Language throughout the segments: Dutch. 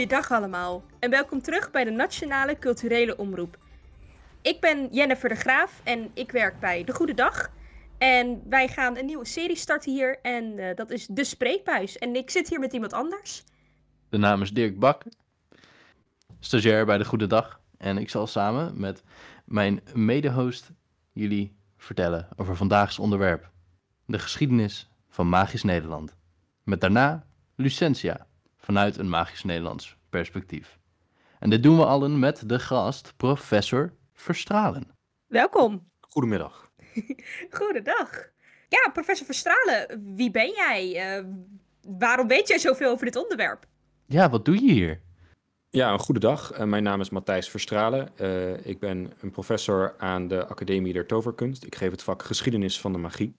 Goeiedag allemaal en welkom terug bij de Nationale Culturele Omroep. Ik ben Jennifer de Graaf en ik werk bij De Goede Dag. En wij gaan een nieuwe serie starten hier en eh, dat is De Spreekbuis. En ik zit hier met iemand anders. De naam is Dirk Bak, stagiair bij De Goede Dag. En ik zal samen met mijn mede-host jullie vertellen over vandaags onderwerp. De geschiedenis van Magisch Nederland. Met daarna Lucentia, vanuit een Magisch Nederlands perspectief. En dit doen we allen met de gast, professor Verstralen. Welkom. Goedemiddag. Goedendag. Ja, professor Verstralen, wie ben jij? Eh, waarom weet jij zoveel over dit onderwerp? Ja, wat doe je hier? Ja, een goede dag. Uh, mijn naam is Matthijs Verstralen. Uh, ik ben een professor aan de Academie der Toverkunst. Ik geef het vak geschiedenis van de magie.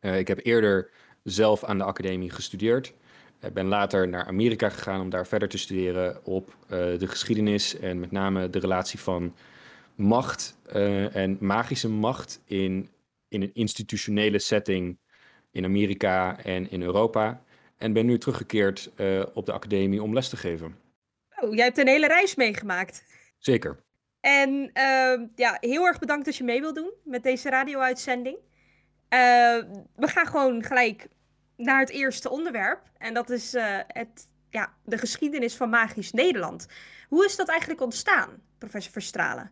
Uh, ik heb eerder zelf aan de academie gestudeerd. Ik ben later naar Amerika gegaan om daar verder te studeren op de geschiedenis en met name de relatie van macht en magische macht in, in een institutionele setting in Amerika en in Europa. En ben nu teruggekeerd op de academie om les te geven. Oh, jij hebt een hele reis meegemaakt. Zeker. En uh, ja, heel erg bedankt dat je mee wilt doen met deze radio-uitzending. Uh, we gaan gewoon gelijk naar het eerste onderwerp. En dat is uh, het, ja, de geschiedenis van Magisch Nederland. Hoe is dat eigenlijk ontstaan, professor Verstralen?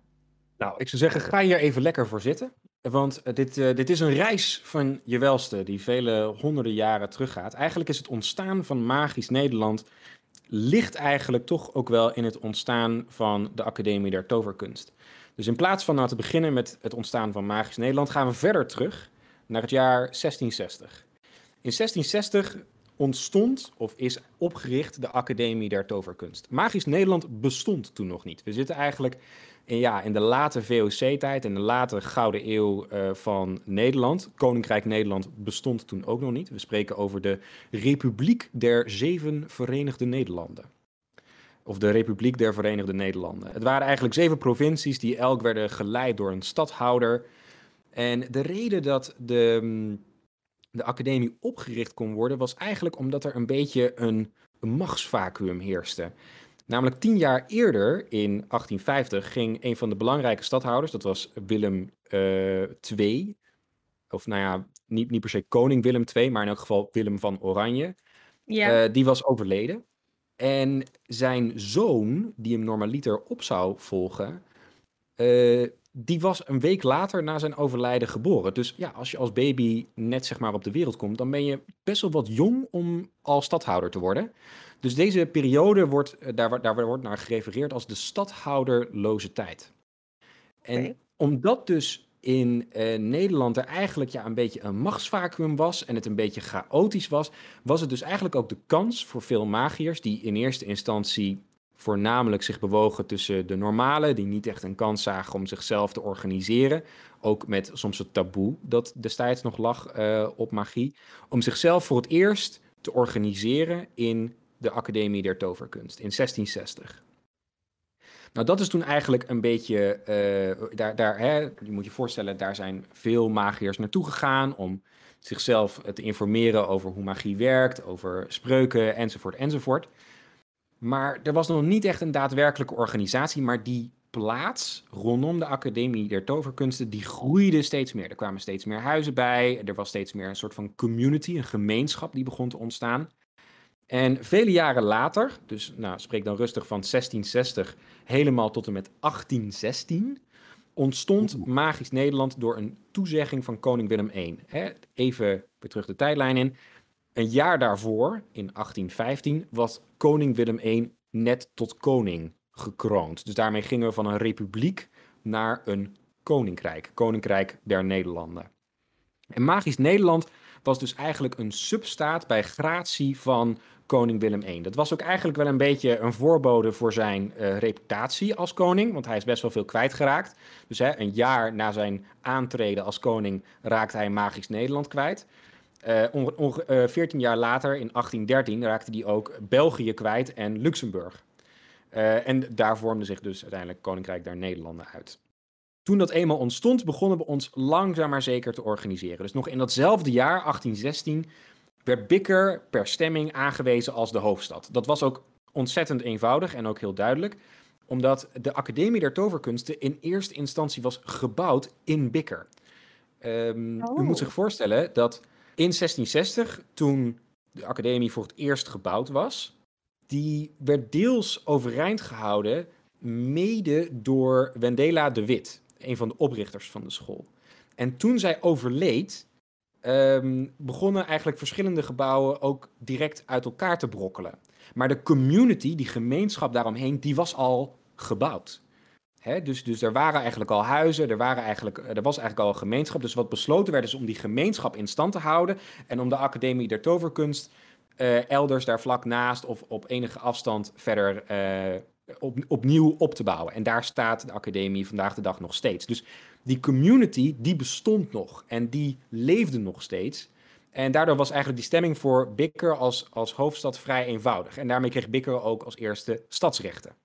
Nou, ik zou zeggen, ga hier even lekker voor zitten. Want uh, dit, uh, dit is een reis van je welste die vele honderden jaren teruggaat. Eigenlijk is het ontstaan van Magisch Nederland ligt eigenlijk toch ook wel in het ontstaan van de Academie der Toverkunst. Dus in plaats van nou te beginnen met het ontstaan van Magisch Nederland, gaan we verder terug naar het jaar 1660. In 1660 ontstond of is opgericht de Academie der Toverkunst. Magisch Nederland bestond toen nog niet. We zitten eigenlijk in, ja, in de late VOC-tijd, in de late Gouden Eeuw uh, van Nederland. Koninkrijk Nederland bestond toen ook nog niet. We spreken over de Republiek der Zeven Verenigde Nederlanden. Of de Republiek der Verenigde Nederlanden. Het waren eigenlijk zeven provincies die elk werden geleid door een stadhouder. En de reden dat de, mm, de academie opgericht kon worden was eigenlijk omdat er een beetje een, een machtsvacuum heerste. Namelijk tien jaar eerder, in 1850, ging een van de belangrijke stadhouders, dat was Willem uh, II, of nou ja, niet, niet per se koning Willem II, maar in elk geval Willem van Oranje, ja. uh, die was overleden. En zijn zoon, die hem normaliter op zou volgen, uh, die was een week later na zijn overlijden geboren. Dus ja, als je als baby net zeg maar op de wereld komt, dan ben je best wel wat jong om als stadhouder te worden. Dus deze periode wordt, eh, daar, daar wordt naar gerefereerd als de stadhouderloze tijd. En okay. omdat dus in uh, Nederland er eigenlijk ja, een beetje een machtsvacuum was en het een beetje chaotisch was, was het dus eigenlijk ook de kans voor veel magiërs die in eerste instantie voornamelijk zich bewogen tussen de normale, die niet echt een kans zagen om zichzelf te organiseren. Ook met soms het taboe dat destijds nog lag uh, op magie. Om zichzelf voor het eerst te organiseren in de Academie der Toverkunst in 1660. Nou, dat is toen eigenlijk een beetje, uh, daar, daar, hè, je moet je voorstellen, daar zijn veel magiërs naartoe gegaan om zichzelf te informeren over hoe magie werkt, over spreuken enzovoort enzovoort. Maar er was nog niet echt een daadwerkelijke organisatie, maar die plaats rondom de Academie der Toverkunsten, die groeide steeds meer. Er kwamen steeds meer huizen bij, er was steeds meer een soort van community, een gemeenschap die begon te ontstaan. En vele jaren later, dus nou, spreek dan rustig van 1660 helemaal tot en met 1816, ontstond Magisch Nederland door een toezegging van koning Willem I. Even weer terug de tijdlijn in. Een jaar daarvoor, in 1815, was koning Willem I net tot koning gekroond. Dus daarmee gingen we van een republiek naar een koninkrijk, koninkrijk der Nederlanden. En Magisch Nederland was dus eigenlijk een substaat bij gratie van koning Willem I. Dat was ook eigenlijk wel een beetje een voorbode voor zijn uh, reputatie als koning, want hij is best wel veel kwijtgeraakt. Dus hè, een jaar na zijn aantreden als koning raakte hij Magisch Nederland kwijt. Uh, uh, 14 jaar later, in 1813, raakte hij ook België kwijt en Luxemburg. Uh, en daar vormde zich dus uiteindelijk Koninkrijk der Nederlanden uit. Toen dat eenmaal ontstond, begonnen we ons langzaam maar zeker te organiseren. Dus nog in datzelfde jaar, 1816, werd Bikker per stemming aangewezen als de hoofdstad. Dat was ook ontzettend eenvoudig en ook heel duidelijk. Omdat de Academie der Toverkunsten in eerste instantie was gebouwd in Bikker. Ehm, U Oh. moet zich voorstellen dat in 1660, toen de academie voor het eerst gebouwd was, die werd deels overeind gehouden, mede door Wendela de Wit, een van de oprichters van de school. En toen zij overleed, ehm, begonnen eigenlijk verschillende gebouwen ook direct uit elkaar te brokkelen. Maar de community, die gemeenschap daaromheen, die was al gebouwd. Dus, dus er waren eigenlijk al huizen, er, waren eigenlijk, er was eigenlijk al een gemeenschap. Dus wat besloten werd is om die gemeenschap in stand te houden. En om de Academie der Toverkunst eh, elders daar vlak naast of op enige afstand verder eh, op, opnieuw op te bouwen. En daar staat de Academie vandaag de dag nog steeds. Dus die community, die bestond nog en die leefde nog steeds. En daardoor was eigenlijk die stemming voor Bikker als, als hoofdstad vrij eenvoudig. En daarmee kreeg Bikker ook als eerste stadsrechten.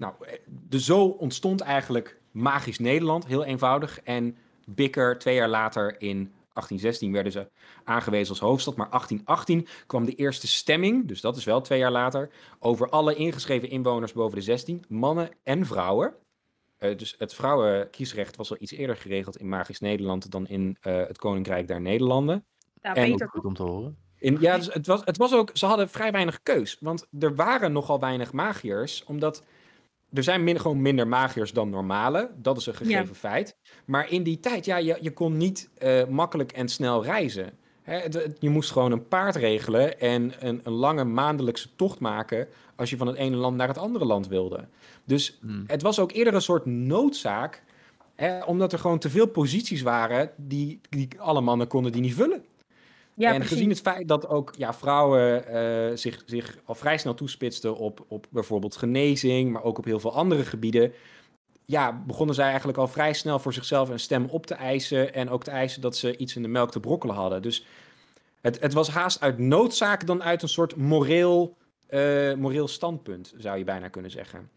Nou, eh, dus zo ontstond eigenlijk Magisch Nederland, heel eenvoudig. En Bikker, twee jaar later in 1816 werden ze aangewezen als hoofdstad. Maar 1818 kwam de eerste stemming, dus dat is wel twee jaar later, over alle ingeschreven inwoners boven de 16, mannen en vrouwen. Eh, dus het vrouwenkiesrecht was al iets eerder geregeld in Magisch Nederland dan in eh, het Koninkrijk der Nederlanden. Ja, En- beter. Goed om te horen. In, ja, dus het, was, het was ook, ze hadden vrij weinig keus. Want er waren nogal weinig magiërs, omdat er zijn min, gewoon minder magiërs dan normale. Dat is een gegeven feit. Maar in die tijd, ja, je, je kon niet eh, makkelijk en snel reizen. Hè, het- het- je moest gewoon een paard regelen en een, een lange maandelijkse tocht maken als je van het ene land naar het andere land wilde. Dus Hmm. het was ook eerder een soort noodzaak, hè, omdat er gewoon te veel posities waren die, die alle mannen konden die niet vullen Ja, en precies. gezien het feit dat ook ja, vrouwen eh, zich, zich al vrij snel toespitsten op, op bijvoorbeeld genezing, maar ook op heel veel andere gebieden, ja, begonnen zij eigenlijk al vrij snel voor zichzelf een stem op te eisen en ook te eisen dat ze iets in de melk te brokkelen hadden. Dus het, het was haast uit noodzaak dan uit een soort moreel, eh, moreel standpunt, zou je bijna kunnen zeggen.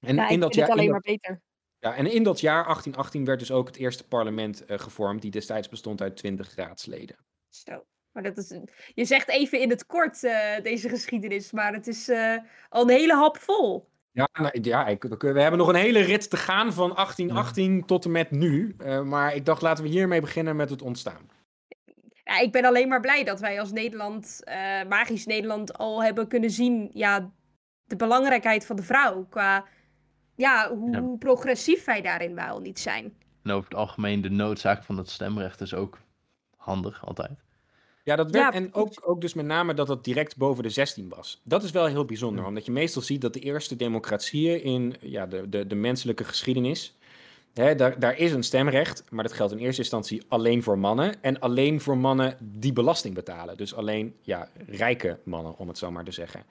En ja, in dat jaar, in alleen dat- maar beter. ja, en in dat jaar 1818 werd dus ook het eerste parlement eh, gevormd, die destijds bestond uit 20 raadsleden. Zo. Maar dat is, je zegt even in het kort eh, deze geschiedenis, maar het is eh, al een hele hap vol. Ja, nou, ja ik, we hebben nog een hele rit te gaan van 1818 tot en met nu. Eh, maar ik dacht, laten we hiermee beginnen met het ontstaan. Ja, ik ben alleen maar blij dat wij als Nederland, eh, magisch Nederland, al hebben kunnen zien ja, de belangrijkheid van de vrouw. Qua ja, hoe, Ja. hoe progressief wij daarin wel niet zijn. En over het algemeen, de noodzaak van het stemrecht is ook handig, altijd. Ja, dat werd, Ja, en ook, ook dus met name dat het direct boven de 16 was. Dat is wel heel bijzonder, omdat je meestal ziet dat de eerste democratieën in ja, de, de, de menselijke geschiedenis, hè, daar, daar is een stemrecht, maar dat geldt in eerste instantie alleen voor mannen en alleen voor mannen die belasting betalen. Dus alleen ja, rijke mannen, om het zo maar te zeggen.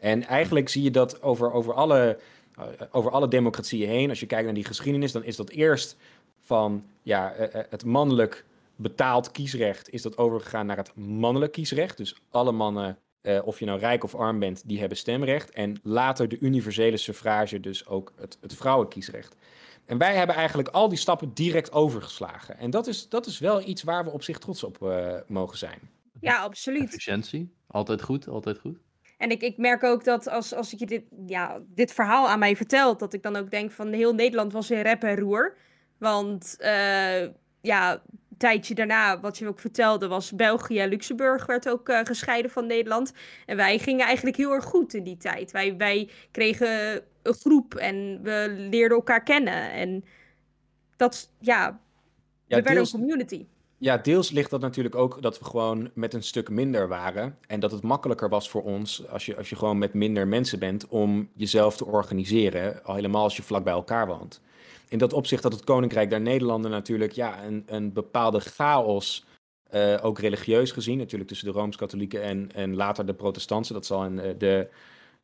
En eigenlijk zie je dat over, over, alle, eh, over alle democratieën heen, als je kijkt naar die geschiedenis, dan is dat eerst van ja, eh, eh, het mannelijk betaald kiesrecht is dat overgegaan naar het mannelijk kiesrecht. Dus alle mannen, eh, of je nou rijk of arm bent, die hebben stemrecht. En later de universele suffrage, dus ook het, het vrouwenkiesrecht. En wij hebben eigenlijk al die stappen direct overgeslagen. En dat is, dat is wel iets waar we op zich trots op eh, mogen zijn. Ja, absoluut. Efficiëntie, altijd goed, altijd goed. En ik, ik merk ook dat als, als ik je dit, ja, dit verhaal aan mij vertelt, dat ik dan ook denk van heel Nederland was in rep en roer. Want eh, ja, tijdje daarna, wat je ook vertelde, was België en Luxemburg werd ook eh, gescheiden van Nederland. En wij gingen eigenlijk heel erg goed in die tijd. Wij, wij kregen een groep en we leerden elkaar kennen. En dat, ja, Ja, we werden een community. Ja, deels ligt dat natuurlijk ook dat we gewoon met een stuk minder waren. En dat het makkelijker was voor ons, als je, als je gewoon met minder mensen bent, om jezelf te organiseren. Al helemaal als je vlak bij elkaar woont. In dat opzicht dat het Koninkrijk der Nederlanden natuurlijk ja, een, een bepaalde chaos, eh, ook religieus gezien, natuurlijk tussen de Rooms-Katholieken en, en later de protestanten. Dat zal in eh, de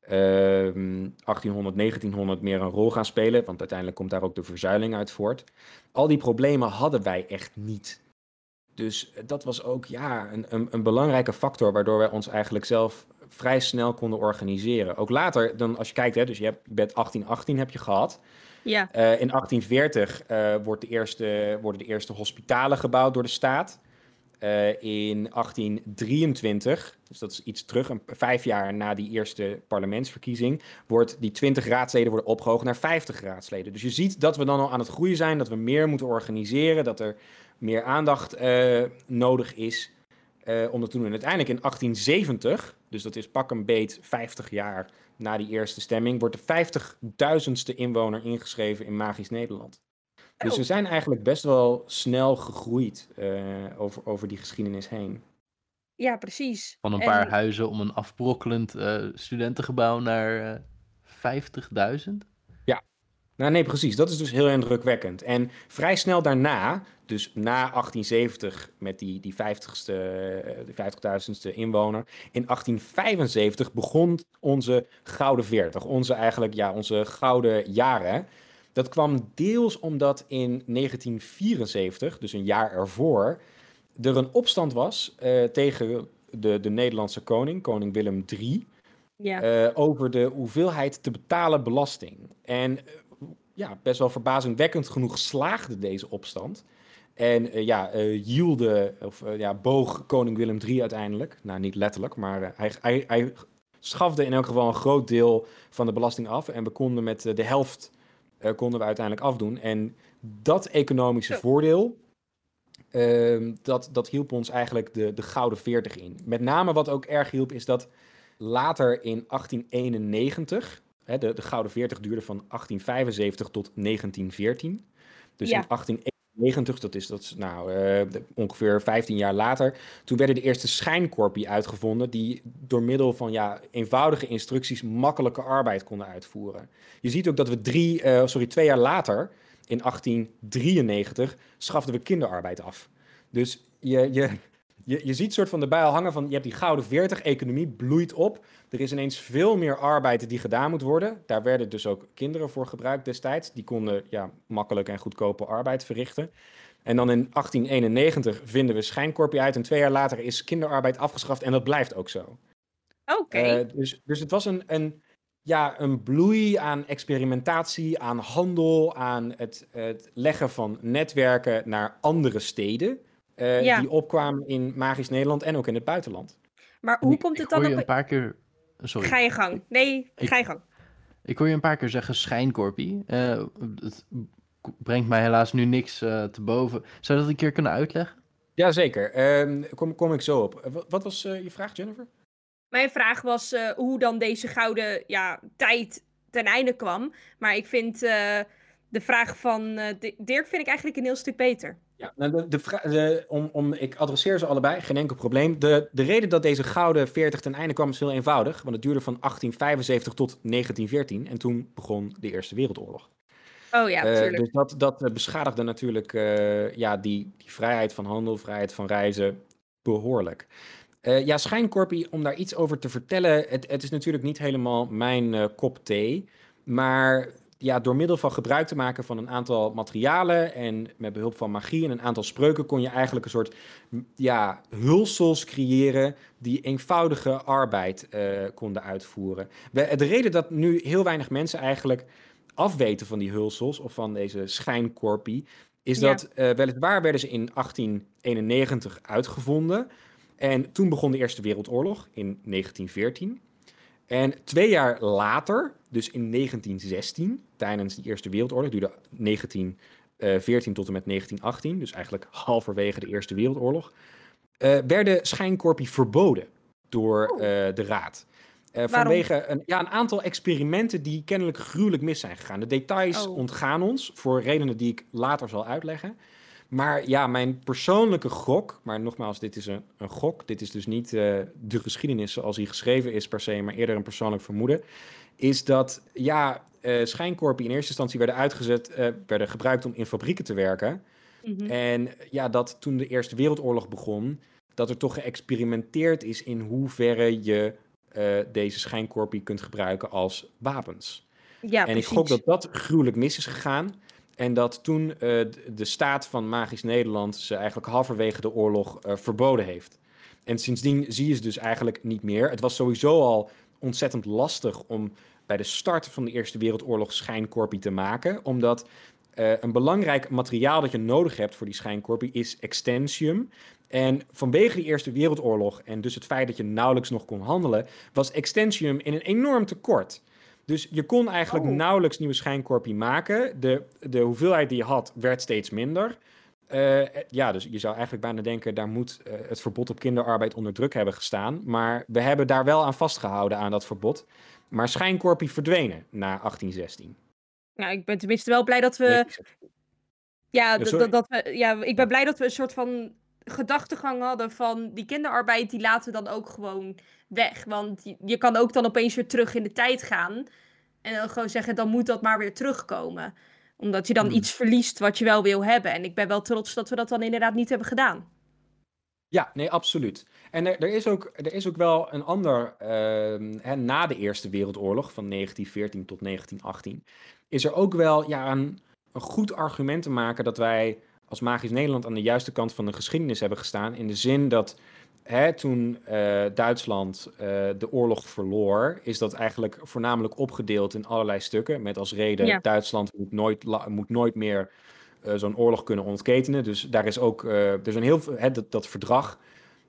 ehm 1800, 1900 meer een rol gaan spelen, want uiteindelijk komt daar ook de verzuiling uit voort. Al die problemen hadden wij echt niet. Dus dat was ook ja, een, een, een belangrijke factor waardoor wij ons eigenlijk zelf vrij snel konden organiseren. Ook later, dan als je kijkt, hè, dus je, hebt, je bent 1818 heb je gehad. Ja, Eh, in 1840 eh, wordt de eerste, worden de eerste hospitalen gebouwd door de staat. eh, in 1823, dus dat is iets terug, een, vijf jaar na die eerste parlementsverkiezing, wordt die 20 raadsleden worden opgehoogd naar 50 raadsleden. Dus je ziet dat we dan al aan het groeien zijn, dat we meer moeten organiseren, dat er meer aandacht nodig is uh, om dat te doen. En uiteindelijk in 1870, dus dat is pak een beet 50 jaar na die eerste stemming, wordt de 50.000ste inwoner ingeschreven in Magisch Nederland. Dus we zijn eigenlijk best wel snel gegroeid uh, over, over die geschiedenis heen. Ja, precies. Van een paar huizen om een afbrokkelend uh, studentengebouw naar uh, 50.000? Nou nee, precies. Dat is dus heel indrukwekkend. En vrij snel daarna, dus na 1870 met die, die 50ste, de 50.000ste inwoner, in 1875 begon onze gouden 40. Onze eigenlijk, ja, onze gouden jaren. Dat kwam deels omdat in 1974, dus een jaar ervoor, er een opstand was uh, tegen de, de Nederlandse koning, koning Willem III, ja. uh, over de hoeveelheid te betalen belasting. En ja, best wel verbazingwekkend genoeg slaagde deze opstand. En ja, hielde, of ja, boog koning Willem III uiteindelijk. Nou, niet letterlijk, maar hij, hij, hij schafte in elk geval een groot deel van de belasting af. En we konden met de helft konden we uiteindelijk afdoen. En dat economische ja. voordeel, uh, dat, dat hielp ons eigenlijk de, de gouden 40 in. Met name wat ook erg hielp, is dat later in 1891, hè, de, de gouden 40 duurde van 1875 tot 1914. Dus Ja. in 1891, dat is, dat is nou, eh, ongeveer 15 jaar later, toen werden de eerste schijnkorpie uitgevonden die door middel van ja, eenvoudige instructies makkelijke arbeid konden uitvoeren. Je ziet ook dat we drie, eh, sorry, twee jaar later, in 1893, schaften we kinderarbeid af. Dus je, je, je, je ziet soort van de bijl hangen van, je hebt die gouden 40, economie bloeit op. Er is ineens veel meer arbeid die gedaan moet worden. Daar werden dus ook kinderen voor gebruikt destijds. Die konden ja, makkelijk en goedkope arbeid verrichten. En dan in 1891 vinden we schijnkorpie uit. En twee jaar later is kinderarbeid afgeschaft. En dat blijft ook zo. Oké. Eh, dus, dus het was een, een, ja, een bloei aan experimentatie, aan handel, aan het, het leggen van netwerken naar andere steden. Eh, Ja. Die opkwamen in Magisch Nederland en ook in het buitenland. maar hoe Ik- komt ik het dan hoor je op... een paar keer... Sorry. Ga je gang. Nee, Ik- ga je gang. Ik hoor je een paar keer zeggen schijnkorpie. Eh, het brengt mij helaas nu niks eh, te boven. Zou je dat een keer kunnen uitleggen? Jazeker, Ehm kom, kom ik zo op. Wat, was eh, je vraag, Jennifer? Mijn vraag was eh, hoe dan deze gouden ja, tijd ten einde kwam. Maar ik vind eh, de vraag van eh, Di- Dirk vind ik eigenlijk een heel stuk beter. Ja, nou de, de de, om, om, ik adresseer ze allebei, geen enkel probleem. De, de reden dat deze gouden 40 ten einde kwam is heel eenvoudig. Want het duurde van 1875 tot 1914 en toen begon de Eerste Wereldoorlog. Oh ja, Eh, natuurlijk. dus dat, dat eh, beschadigde natuurlijk eh, ja, die, die vrijheid van handel, vrijheid van reizen behoorlijk. Eh, ja, schijnkorpie, om daar iets over te vertellen, het, het is natuurlijk niet helemaal mijn eh, kop thee. Maar ja, door middel van gebruik te maken van een aantal materialen en met behulp van magie en een aantal spreuken kon je eigenlijk een soort ja, hulsels creëren die eenvoudige arbeid eh, konden uitvoeren. De reden dat nu heel weinig mensen eigenlijk afweten van die hulsels of van deze schijnkorpie, is Ja. dat eh, weliswaar werden ze in 1891 uitgevonden. En toen begon de Eerste Wereldoorlog in 1914. En twee jaar later, dus in 1916, tijdens die Eerste Wereldoorlog, duurde 1914 tot en met 1918, dus eigenlijk halverwege de Eerste Wereldoorlog, eh, werden schijnkorpie verboden door Oh. eh, de Raad. Eh, vanwege een, ja, een aantal experimenten die kennelijk gruwelijk mis zijn gegaan. De details Oh. ontgaan ons voor redenen die ik later zal uitleggen. Maar ja, mijn persoonlijke gok, maar nogmaals, dit is een, een gok. Dit is dus niet eh, de geschiedenis zoals die geschreven is per se, maar eerder een persoonlijk vermoeden. Is dat ja, schijnkorpie in eerste instantie werden uitgezet, eh, werden gebruikt om in fabrieken te werken. Mhm. En ja, dat toen de Eerste Wereldoorlog begon, dat er toch geëxperimenteerd is in hoeverre je deze schijnkorpie kunt gebruiken als wapens. Ja, en precies. ik gok dat dat gruwelijk mis is gegaan. En dat toen eh, de staat van Magisch Nederland ze eigenlijk halverwege de oorlog eh, verboden heeft. En sindsdien zie je ze dus eigenlijk niet meer. Het was sowieso al ontzettend lastig om bij de start van de Eerste Wereldoorlog schijnkorpie te maken. Omdat eh, een belangrijk materiaal dat je nodig hebt voor die schijnkorpie is extensium. En vanwege die Eerste Wereldoorlog en dus het feit dat je nauwelijks nog kon handelen, was Extensium in een enorm tekort. Dus je kon eigenlijk Oh. nauwelijks nieuwe schijnkorpie maken. De, de hoeveelheid die je had werd steeds minder. Eh, ja, dus je zou eigenlijk bijna denken, daar moet eh, het verbod op kinderarbeid onder druk hebben gestaan. Maar we hebben daar wel aan vastgehouden aan dat verbod. Maar schijnkorpie verdwenen na 1816. Nou, ik ben tenminste wel blij dat we. Ja, Ja, dat we, ja, ik ben blij dat we een soort van gedachtegang hadden van die kinderarbeid, die laten we dan ook gewoon weg. Want je, je kan ook dan opeens weer terug in de tijd gaan. En dan gewoon zeggen, dan moet dat maar weer terugkomen. Omdat je dan Hmm. iets verliest wat je wel wil hebben. En ik ben wel trots dat we dat dan inderdaad niet hebben gedaan. Ja, nee, absoluut. En er, er, is, ook, er is ook wel een ander, ehm, hè, na de Eerste Wereldoorlog van 1914 tot 1918, is er ook wel ja, een, een goed argument te maken dat wij als Magisch Nederland aan de juiste kant van de geschiedenis hebben gestaan. In de zin dat hè, toen eh, Duitsland eh, de oorlog verloor, is dat eigenlijk voornamelijk opgedeeld in allerlei stukken. Met als reden Ja. Duitsland moet nooit, moet nooit meer eh, zo'n oorlog kunnen ontketenen. Dus daar is ook, er zijn heel veel, hè, dat, dat verdrag,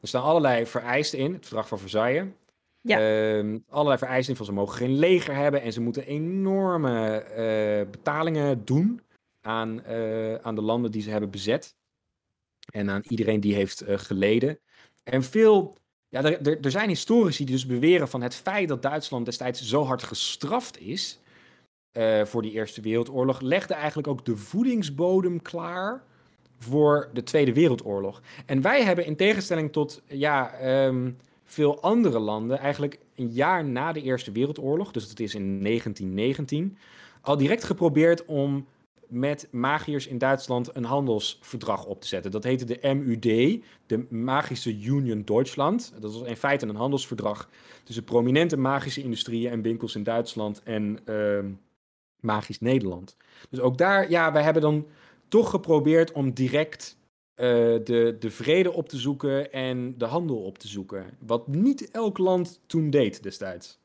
er staan allerlei vereisten in, het verdrag van Versailles. Ja. Ehm, allerlei vereisten van ze mogen geen leger hebben en ze moeten enorme betalingen doen aan, eh, aan de landen die ze hebben bezet. En aan iedereen die heeft eh, geleden. En veel, ja, er, er, zijn historici die dus beweren van het feit dat Duitsland destijds zo hard gestraft is eh, voor die Eerste Wereldoorlog, legde eigenlijk ook de voedingsbodem klaar voor de Tweede Wereldoorlog. En wij hebben in tegenstelling tot ja, ehm, veel andere landen eigenlijk een jaar na de Eerste Wereldoorlog, dus dat is in 1919, al direct geprobeerd om met magiërs in Duitsland een handelsverdrag op te zetten. Dat heette de MUD, de Magische Union Deutschland. Dat was in feite een handelsverdrag tussen prominente magische industrieën en winkels in Duitsland en ehm, magisch Nederland. Dus ook daar, ja, wij hebben dan toch geprobeerd om direct eh, de, de vrede op te zoeken en de handel op te zoeken. Wat niet elk land toen deed destijds.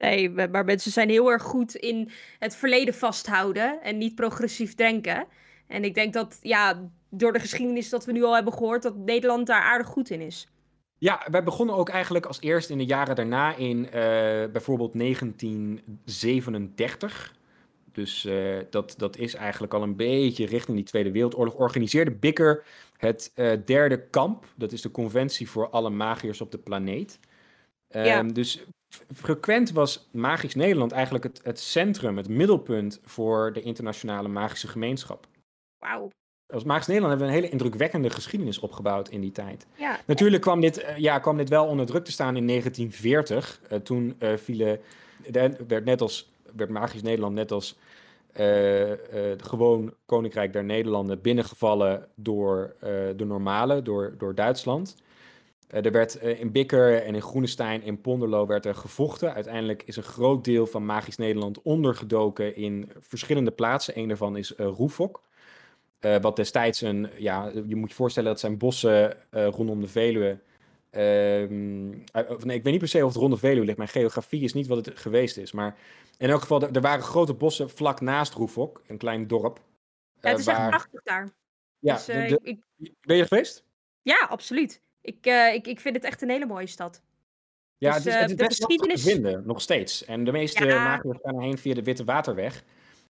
Nee, maar mensen zijn heel erg goed in het verleden vasthouden en niet progressief denken. En ik denk dat, ja, door de geschiedenis dat we nu al hebben gehoord, dat Nederland daar aardig goed in is. Ja, wij begonnen ook eigenlijk als eerst in de jaren daarna in eh, bijvoorbeeld 1937. Dus eh, dat, dat is eigenlijk al een beetje richting die Tweede Wereldoorlog. Organiseerde Bikker het eh, derde kamp. Dat is de conventie voor alle magiërs op de planeet. Ehm. Dus frequent was Magisch Nederland eigenlijk het, het centrum, het middelpunt voor de internationale magische gemeenschap. Wauw. Als Magisch Nederland hebben we een hele indrukwekkende geschiedenis opgebouwd in die tijd. Ja, Natuurlijk kwam dit, eh, ja, kwam dit wel onder druk te staan in 1940. Eh, toen eh, vielen, werd, net als, werd Magisch Nederland net als gewoon Koninkrijk der Nederlanden binnengevallen door de normale, door, door Duitsland. Eh, er werd eh, in Bikker en in Groenestein en Ponderlo werd er gevochten. Uiteindelijk is een groot deel van Magisch Nederland ondergedoken in verschillende plaatsen. Een daarvan is eh Roefok. Wat destijds een, ja, je moet je voorstellen dat zijn bossen rondom de Veluwe. ehm, eh, nee, ik weet niet per se of het rond de Veluwe ligt. Mijn geografie is niet wat het geweest is. Maar in elk geval, er, waren grote bossen vlak naast Roefok, een klein dorp. Ja, het is echt prachtig daar. Ja, dus, de- de- ik, ik- ben je er geweest? ja, absoluut. Ik, eh, ik, ik vind het echt een hele mooie stad. Ja, Dus, het is, eh, het is de best geschiedenis- te vinden, nog steeds. En de meeste Ja. magiërs gaan erheen via de Witte Waterweg.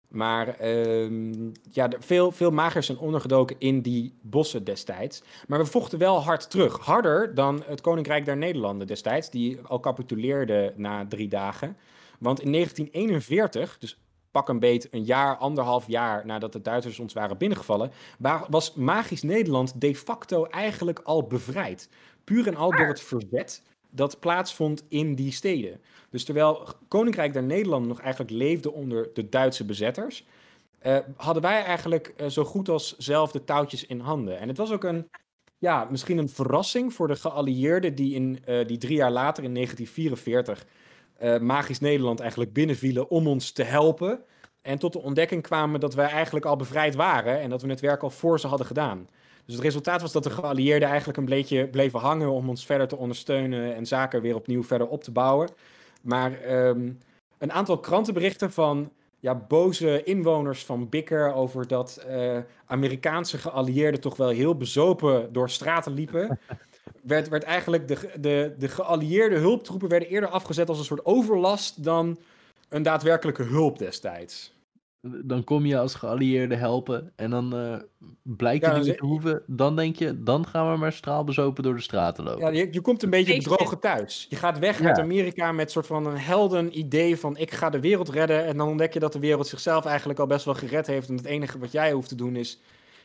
Maar ehm, ja, veel, veel magiërs zijn ondergedoken in die bossen destijds. Maar we vochten wel hard terug. Harder dan het Koninkrijk der Nederlanden destijds, die al capituleerde na drie dagen. Want in 1941, dus pak een beet een jaar, anderhalf jaar nadat de Duitsers ons waren binnengevallen, wa- was magisch Nederland de facto eigenlijk al bevrijd. Puur en al door het verzet dat plaatsvond in die steden. Dus terwijl Koninkrijk der Nederlanden nog eigenlijk leefde onder de Duitse bezetters, eh, hadden wij eigenlijk eh, zo goed als zelf de touwtjes in handen. En het was ook een, ja, misschien een verrassing voor de geallieerden die, in, eh, die drie jaar later in 1944 eh, magisch Nederland eigenlijk binnenvielen om ons te helpen. En tot de ontdekking kwamen dat wij eigenlijk al bevrijd waren en dat we het werk al voor ze hadden gedaan. Dus het resultaat was dat de geallieerden eigenlijk een beetje bleven hangen om ons verder te ondersteunen en zaken weer opnieuw verder op te bouwen. Maar ehm, een aantal krantenberichten van ja, boze inwoners van Bikker over dat eh, Amerikaanse geallieerden toch wel heel bezopen door straten liepen. Werd, werd eigenlijk de, de, de geallieerde hulptroepen werden eerder afgezet als een soort overlast dan een daadwerkelijke hulp destijds. Dan kom je als geallieerde helpen en dan uh, blijkt je dan niet te hoeven. Dan denk je, dan gaan we maar straalbezopen door de straten lopen. Ja, je, je komt een beetje Beetje. bedrogen thuis. Je gaat weg Ja. uit Amerika met soort van een helden idee van ik ga de wereld redden. En dan ontdek je dat de wereld zichzelf eigenlijk al best wel gered heeft. En het enige wat jij hoeft te doen is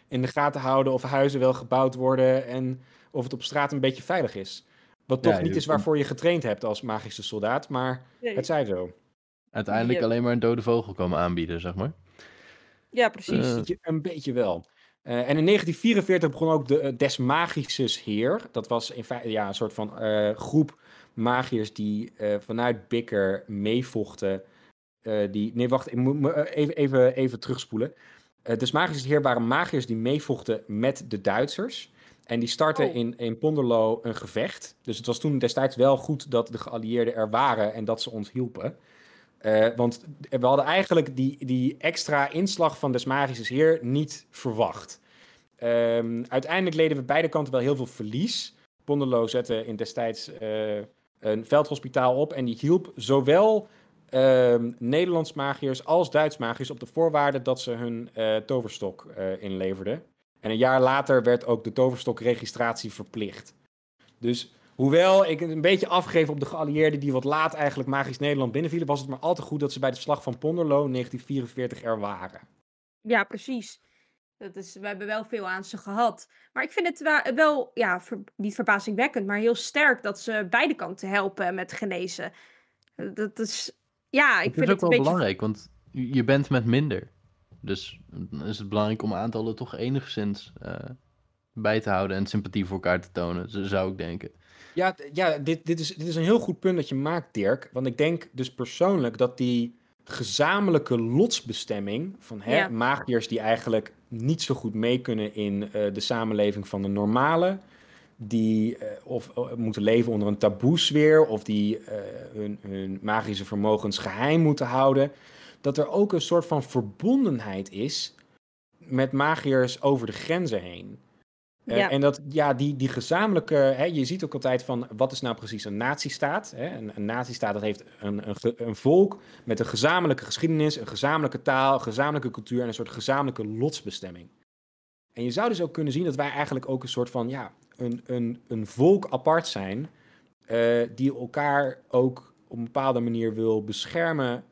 in de gaten houden of huizen wel gebouwd worden en of het op straat een beetje veilig is. Wat Ja, toch niet is waarvoor je getraind hebt als magische soldaat, maar het zij zo. Uiteindelijk alleen maar een dode vogel komen aanbieden, zeg maar. Ja, precies. Eh, Een beetje wel. Eh, en in 1944 begon ook de eh, Des Magisches Heer. Dat was in feite ja, een soort van eh, groep magiërs die eh, vanuit Bikker meevochten. Eh, die, nee, wacht, ik moet me, even, even, even terugspoelen. Eh Des Magisches Heer waren magiërs die meevochten met de Duitsers. En die startten Oh. in, in Ponderlo een gevecht. Dus het was toen destijds wel goed dat de geallieerden er waren en dat ze ons hielpen. Eh, want we hadden eigenlijk die, die extra inslag van Des Magisches Heer niet verwacht. Ehm, uiteindelijk leden we beide kanten wel heel veel verlies. Ponderlo zette in destijds eh, een veldhospitaal op en die hielp zowel ehm, Nederlands magiërs als Duits magiërs op de voorwaarde dat ze hun eh, toverstok inleverden. En een jaar later werd ook de toverstokregistratie verplicht. Dus hoewel ik het een beetje afgeef op de geallieerden die wat laat eigenlijk magisch Nederland binnenvielen, was het maar al te goed dat ze bij de slag van Ponderlo in 1944 er waren. Ja, precies. Dat is, we hebben wel veel aan ze gehad. Maar ik vind het wel, ja, ver- niet verbazingwekkend, maar heel sterk dat ze beide kanten helpen met genezen. Dat is, ja, ik het vind is ook het wel een beetje... belangrijk, want je bent met minder. Dus dan is het belangrijk om aantallen toch enigszins eh, bij te houden en sympathie voor elkaar te tonen, zo zou ik denken. Ja, ja dit, dit, is, dit is een heel goed punt dat je maakt, Dirk. Want ik denk dus persoonlijk dat die gezamenlijke lotsbestemming van hè, Ja. magiërs die eigenlijk niet zo goed mee kunnen in eh, de samenleving van de normale, die eh, of moeten leven onder een taboesfeer of die eh, hun, hun magische vermogens geheim moeten houden, dat er ook een soort van verbondenheid is met magiërs over de grenzen heen. Eh, Ja. En dat, ja, die, die gezamenlijke, hè, je ziet ook altijd van, wat is nou precies een nazistaat? Hè? Een, een nazistaat, dat heeft een, een, een volk met een gezamenlijke geschiedenis, een gezamenlijke taal, een gezamenlijke cultuur en een soort gezamenlijke lotsbestemming. En je zou dus ook kunnen zien dat wij eigenlijk ook een soort van, ja, een, een, een volk apart zijn, eh, die elkaar ook op een bepaalde manier wil beschermen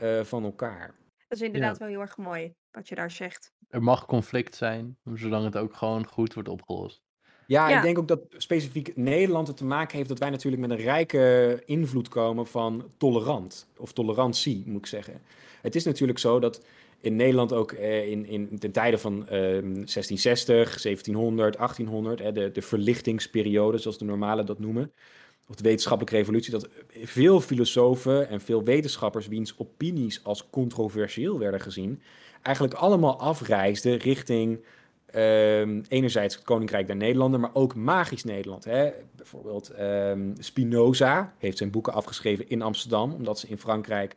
eh, van elkaar. Dat is inderdaad wel heel erg mooi, wat je daar zegt. Er mag conflict zijn, zolang het ook gewoon goed wordt opgelost. Ja, Ja. ik denk ook dat specifiek Nederland het te maken heeft dat wij natuurlijk met een rijke invloed komen van tolerant. Of tolerantie, moet ik zeggen. Het is natuurlijk zo dat in Nederland ook eh, in, in ten tijde van eh, 1660, 1700, 1800, hè, de, de verlichtingsperiode, zoals de normalen dat noemen, of de wetenschappelijke revolutie, dat veel filosofen en veel wetenschappers, wiens opinies als controversieel werden gezien, eigenlijk allemaal afreisden richting Ehm, enerzijds het Koninkrijk der Nederlanden, maar ook magisch Nederland. Hè? Bijvoorbeeld ehm, Spinoza heeft zijn boeken afgeschreven in Amsterdam, omdat ze in Frankrijk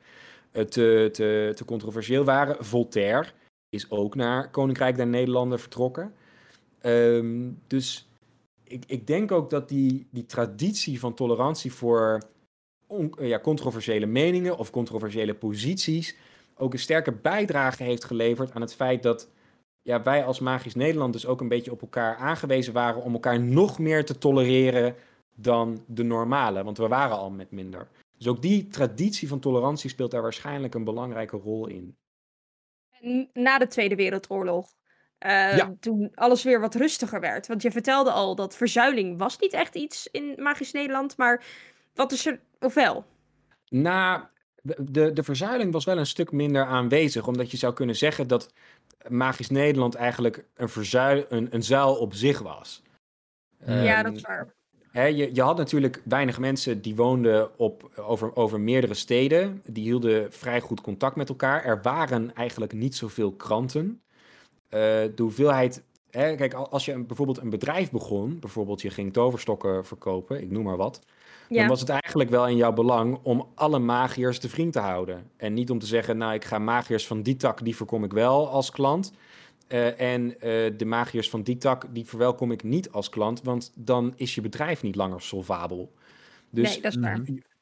eh, te, te, te controversieel waren. Voltaire is ook naar Koninkrijk der Nederlanden vertrokken. Ehm, dus ik, ik denk ook dat die, die traditie van tolerantie voor on- ja, controversiële meningen of controversiële posities ook een sterke bijdrage heeft geleverd aan het feit dat ja, wij als Magisch Nederland dus ook een beetje op elkaar aangewezen waren om elkaar nog meer te tolereren dan de normale, want we waren al met minder. Dus ook die traditie van tolerantie speelt daar waarschijnlijk een belangrijke rol in. Na de Tweede Wereldoorlog, eh, Ja. toen alles weer wat rustiger werd. Want je vertelde al dat verzuiling was niet echt iets in Magisch Nederland, maar wat is er, of wel? Na de, de verzuiling was wel een stuk minder aanwezig, omdat je zou kunnen zeggen dat Magisch Nederland eigenlijk een, verzuil, een, een zuil op zich was. ja, Ehm, dat is waar. Hè, je, je had natuurlijk weinig mensen die woonden op, over, over meerdere steden. Die hielden vrij goed contact met elkaar. Er waren eigenlijk niet zoveel kranten. Eh, de hoeveelheid hè, kijk, al- als je een- bijvoorbeeld een bedrijf begon, bijvoorbeeld je ging toverstokken verkopen, ik noem maar wat, dan was het eigenlijk wel in jouw belang om alle magiërs te vriend te houden. En niet om te zeggen, nou, ik ga magiërs van die tak, die voorkom ik wel als klant. Eh, en eh, de magiërs van die tak, die verwelkom ik niet als klant, want dan is je bedrijf niet langer solvabel. Dus nee, dat is waar.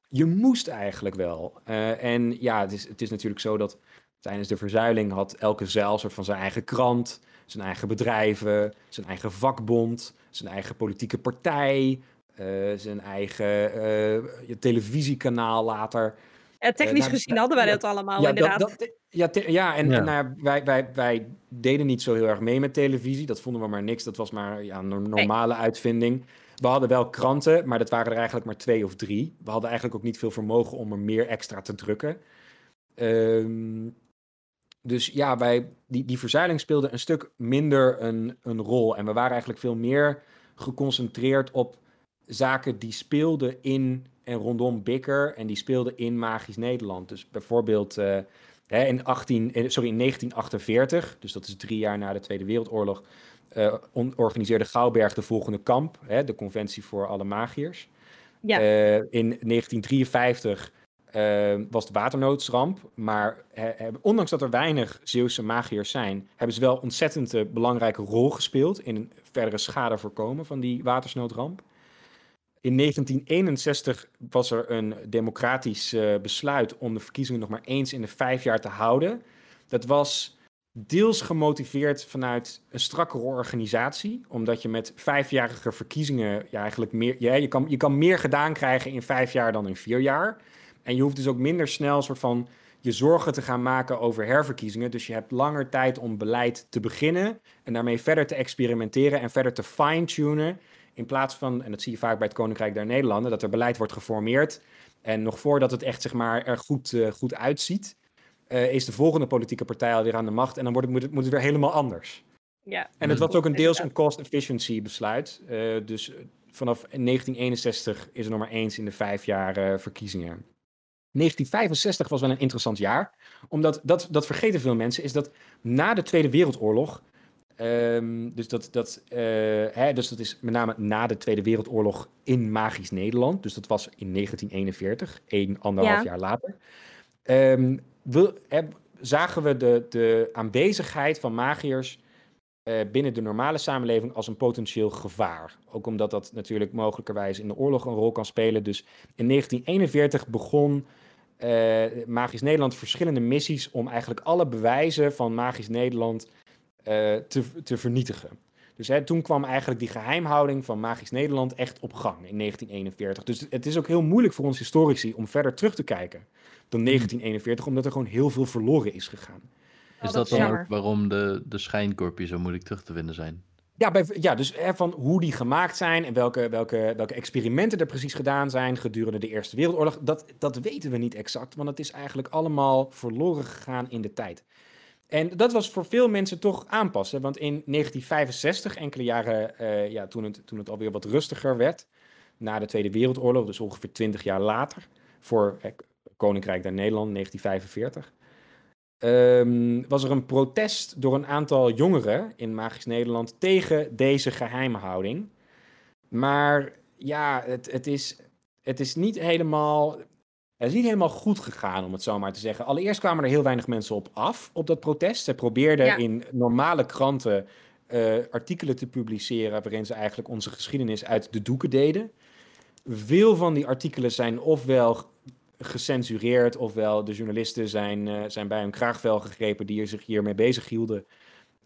Je moest eigenlijk wel. En ja, het is, het is natuurlijk zo dat tijdens de verzuiling had elke zeil soort van zijn eigen krant, zijn eigen bedrijven, zijn eigen vakbond, zijn eigen politieke partij, eh, zijn eigen eh, televisiekanaal later. Eh, technisch nou, gezien hadden wij ja, dat allemaal, ja, inderdaad. Dat, dat, ja, te- ja, en, Ja. en nou wij, wij, wij deden niet zo heel erg mee met televisie. Dat vonden we maar niks. Dat was maar ja, een no- normale uitvinding. We hadden wel kranten, maar dat waren er eigenlijk maar twee of drie. We hadden eigenlijk ook niet veel vermogen om er meer extra te drukken. Ehm, dus ja, wij, die, die verzuiling speelde een stuk minder een, een rol. En we waren eigenlijk veel meer geconcentreerd op zaken die speelden in en rondom Bikker. En die speelden in Magisch Nederland. Dus bijvoorbeeld eh, hè, in, 18, eh, sorry, in 1948, dus dat is drie jaar na de Tweede Wereldoorlog, eh, on- organiseerde Gouwberg de volgende kamp, hè, de Conventie voor alle Magiërs. Ja. In 1953 eh, was de waternoodsramp, maar ondanks dat er weinig Zeeuwse magiërs zijn, hebben ze wel ontzettend eh, belangrijke rol gespeeld in een verdere schade voorkomen van die watersnoodramp. In 1961 was er een democratisch eh, besluit om de verkiezingen nog maar eens in de vijf jaar te houden. Dat was deels gemotiveerd vanuit een strakkere organisatie, omdat je met vijfjarige verkiezingen ja, eigenlijk meer, je, kan, je kan meer gedaan krijgen in vijf jaar dan in vier jaar. En je hoeft dus ook minder snel soort van je zorgen te gaan maken over herverkiezingen. Dus je hebt langer tijd om beleid te beginnen en daarmee verder te experimenteren en verder te fine-tunen. In plaats van, en dat zie je vaak bij het Koninkrijk der Nederlanden, dat er beleid wordt geformeerd. En nog voordat het echt zeg maar, er goed, eh, goed uitziet, eh, is de volgende politieke partij alweer aan de macht. En dan wordt het, moet, het, moet het weer helemaal anders. ja. En het was ook een deels een cost efficiency besluit. Eh, dus vanaf 1961 is er nog maar eens in de vijf jaar verkiezingen. 1965 was wel een interessant jaar. Omdat, dat, dat vergeten veel mensen, is dat na de Tweede Wereldoorlog... ehm, dus, dat, dat, eh, hè, dus dat is met name na de Tweede Wereldoorlog in Magisch Nederland. Dus dat was in 1941, één, anderhalf Ja. jaar later. Ehm, wil, heb- zagen we de, de aanwezigheid van magiërs eh, binnen de normale samenleving als een potentieel gevaar. Ook omdat dat natuurlijk mogelijkerwijs in de oorlog een rol kan spelen. Dus in 1941 begon eh, Magisch Nederland verschillende missies om eigenlijk alle bewijzen van Magisch Nederland eh, te, te vernietigen. Dus hè, toen kwam eigenlijk die geheimhouding van Magisch Nederland echt op gang in 1941. Dus het is ook heel moeilijk voor ons historici om verder terug te kijken dan 1941, omdat er gewoon heel veel verloren is gegaan. Oh, Is dat dat dan ook waarom de, de schijnkorpjes zo moeilijk terug te vinden zijn? Ja, bij, ja dus van hoe die gemaakt zijn en welke, welke, welke experimenten er precies gedaan zijn gedurende de Eerste Wereldoorlog, dat, dat weten we niet exact, want het is eigenlijk allemaal verloren gegaan in de tijd. En dat was voor veel mensen toch aanpassen, want in 1965, enkele jaren eh, ja, toen, het, toen het alweer wat rustiger werd, na de Tweede Wereldoorlog, dus ongeveer 20 jaar later, voor eh, Koninkrijk der Nederland, 1945, ehm, was er een protest door een aantal jongeren in Magisch Nederland tegen deze geheimhouding. Maar ja, het, het, is, het is niet helemaal. Het is niet helemaal goed gegaan, om het zo maar te zeggen. Allereerst kwamen er heel weinig mensen op af op dat protest. Ze probeerden Ja. in normale kranten eh, artikelen te publiceren waarin ze eigenlijk onze geschiedenis uit de doeken deden. Veel van die artikelen zijn ofwel gecensureerd, ofwel de journalisten zijn, eh, zijn bij hun kraagvel gegrepen die er zich hiermee bezig hielden.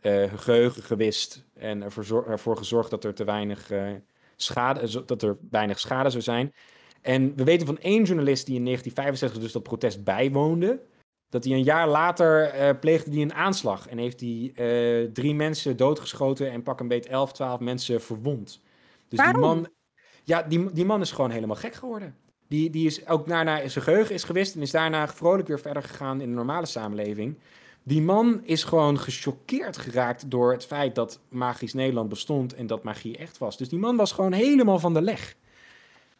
eh, hun geheugen gewist en ervoor, ervoor gezorgd dat er te weinig eh, schade, dat er weinig schade zou zijn. En we weten van één journalist die in 1965 dus dat protest bijwoonde, dat hij een jaar later eh, pleegde die een aanslag en heeft hij drie mensen doodgeschoten en pak een beet 11, 12 mensen verwond. Dus Waarom? die man, ja, die, die man is gewoon helemaal gek geworden. Die, die is ook daarna zijn geheugen is gewist en is daarna vrolijk weer verder gegaan in de normale samenleving. Die man is gewoon gechoqueerd geraakt door het feit dat magisch Nederland bestond en dat magie echt was. Dus die man was gewoon helemaal van de leg.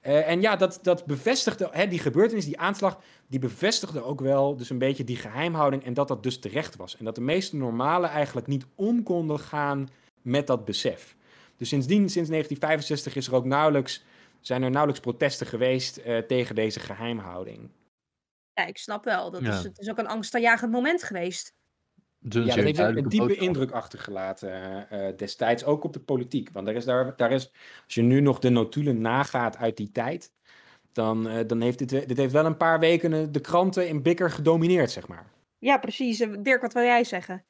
Eh, en ja, dat, dat bevestigde, hè, die gebeurtenis, die aanslag, die bevestigde ook wel dus een beetje die geheimhouding en dat dat dus terecht was. En dat de meeste normalen eigenlijk niet om konden gaan met dat besef. Dus sindsdien, sinds 1965, is er ook nauwelijks, zijn er nauwelijks protesten geweest eh, tegen deze geheimhouding. Ja, ik snap wel. Dat Ja. is, het is ook een angstaanjagend moment geweest. Een Ja, dat heeft een, diepe boodschap. indruk achtergelaten eh, eh, destijds, ook op de politiek. Want daar is, daar, daar is, als je nu nog de notulen nagaat uit die tijd, dan, eh, dan heeft dit, dit heeft wel een paar weken de kranten in bikker gedomineerd, zeg maar. Ja, precies. Dirk, wat wil jij zeggen?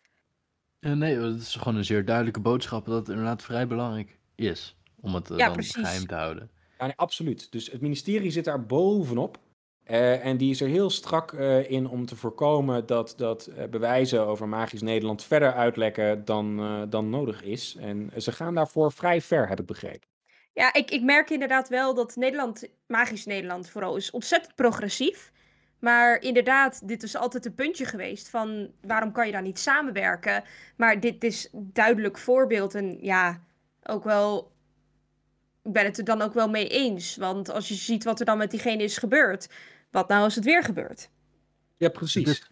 Eh, nee, het is gewoon een zeer duidelijke boodschap dat het inderdaad vrij belangrijk is om het Ja, dan precies. geheim te houden. Ja, absoluut. Dus het ministerie zit daar bovenop. Eh, en die is er heel strak eh, in om te voorkomen dat, dat eh, bewijzen over Magisch Nederland verder uitlekken dan, dan nodig is. En ze gaan daarvoor vrij ver, heb ik begrepen. Ja, ik, ik merk inderdaad wel dat Nederland, magisch Nederland vooral, is ontzettend progressief. Maar inderdaad, dit is altijd een puntje geweest van waarom kan je dan niet samenwerken? Maar dit is duidelijk voorbeeld en ja, ook wel, ik ben het er dan ook wel mee eens. Want als je ziet wat er dan met diegene is gebeurd, wat nou als het weer gebeurt? Ja, precies. is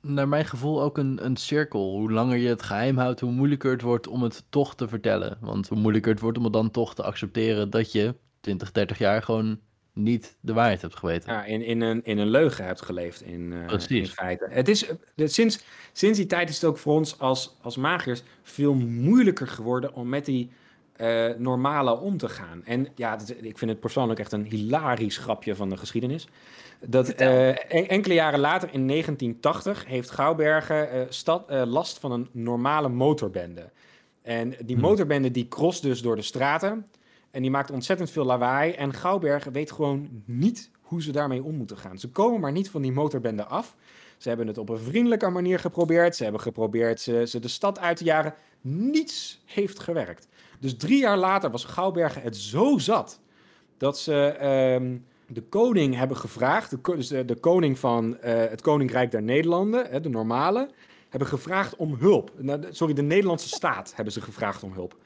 naar mijn gevoel ook een, een cirkel. Hoe langer je het geheim houdt, hoe moeilijker het wordt om het toch te vertellen. Want hoe moeilijker het wordt om het dan toch te accepteren dat je 20, 30 jaar gewoon niet de waarheid hebt geweten. Ja, in, in, een, in een leugen hebt geleefd in, eh, Precies. in feite. Het is, eh, sinds, sinds die tijd is het ook voor ons als, als magiërs veel moeilijker geworden om met die eh, normale om te gaan. En ja, dat- ik vind het persoonlijk echt een hilarisch grapje van de geschiedenis. Dat eh, en- enkele jaren later, in 1980, heeft Gouwbergen eh, stad, eh, last van een normale motorbende. En die Hmm. motorbende die cross dus door de straten. En die maakt ontzettend veel lawaai. En Gouwbergen weet gewoon niet hoe ze daarmee om moeten gaan. Ze komen maar niet van die motorbende af. Ze hebben het op een vriendelijke manier geprobeerd. Ze hebben geprobeerd ze, ze de stad uit te jagen. Niets heeft gewerkt. Dus drie jaar later was Gouwbergen het zo zat dat ze ehm, de koning hebben gevraagd, de, dus de, de koning van eh, het Koninkrijk der Nederlanden, hè, de normale, hebben gevraagd om hulp. Nou, Sorry, de Nederlandse staat hebben ze gevraagd om hulp.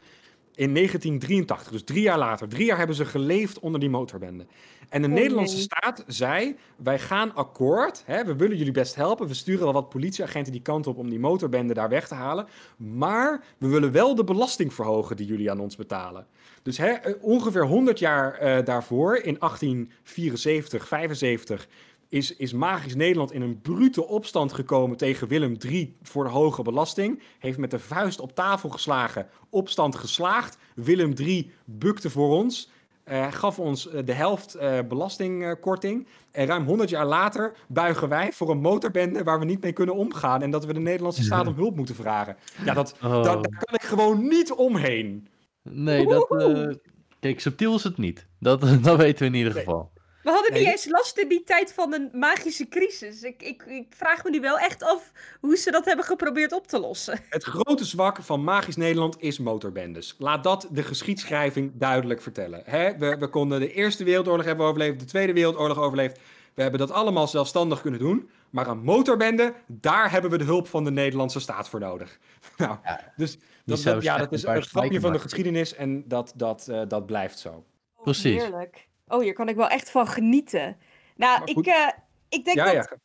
In 1983, dus drie jaar later. Drie jaar hebben ze geleefd onder die motorbende. En de Oh, Nederlandse nee. staat zei, wij gaan akkoord, hè, we willen jullie best helpen. We sturen wel wat politieagenten die kant op om die motorbende daar weg te halen. Maar we willen wel de belasting verhogen die jullie aan ons betalen. Dus hè, eh, ongeveer 100 jaar eh, daarvoor, in 1874, 75, is, is Magisch Nederland in een brute opstand gekomen tegen Willem III voor de hoge belasting. Heeft met de vuist op tafel geslagen, opstand geslaagd. Willem III bukte voor ons. Eh, gaf ons eh, de helft eh, belastingkorting. En ruim 100 jaar later buigen wij voor een motorbende waar we niet mee kunnen omgaan. En dat we de Nederlandse staat om hulp moeten vragen. Ja, dat, Oh. daar, daar kan ik gewoon niet omheen. Nee, dat. kijk, subtiel is het niet. Dat, dat weten we in ieder Nee. geval. We hadden niet eens last in die tijd van een magische crisis. Ik, ik, ik vraag me nu wel echt af hoe ze dat hebben geprobeerd op te lossen. Het grote zwak van Magisch Nederland is motorbendes. Laat dat de geschiedschrijving duidelijk vertellen. Hè? We, we konden de Eerste Wereldoorlog hebben overleefd, de Tweede Wereldoorlog overleefd. We hebben dat allemaal zelfstandig kunnen doen. Maar een motorbende, daar hebben we de hulp van de Nederlandse staat voor nodig. Nou, Ja, dus dat, ja, dat is een grapje van de geschiedenis en dat, dat, eh, dat blijft zo. Precies. Heerlijk. Oh, hier kan ik wel echt van genieten. Nou, ik, eh, ik denk Ja, dat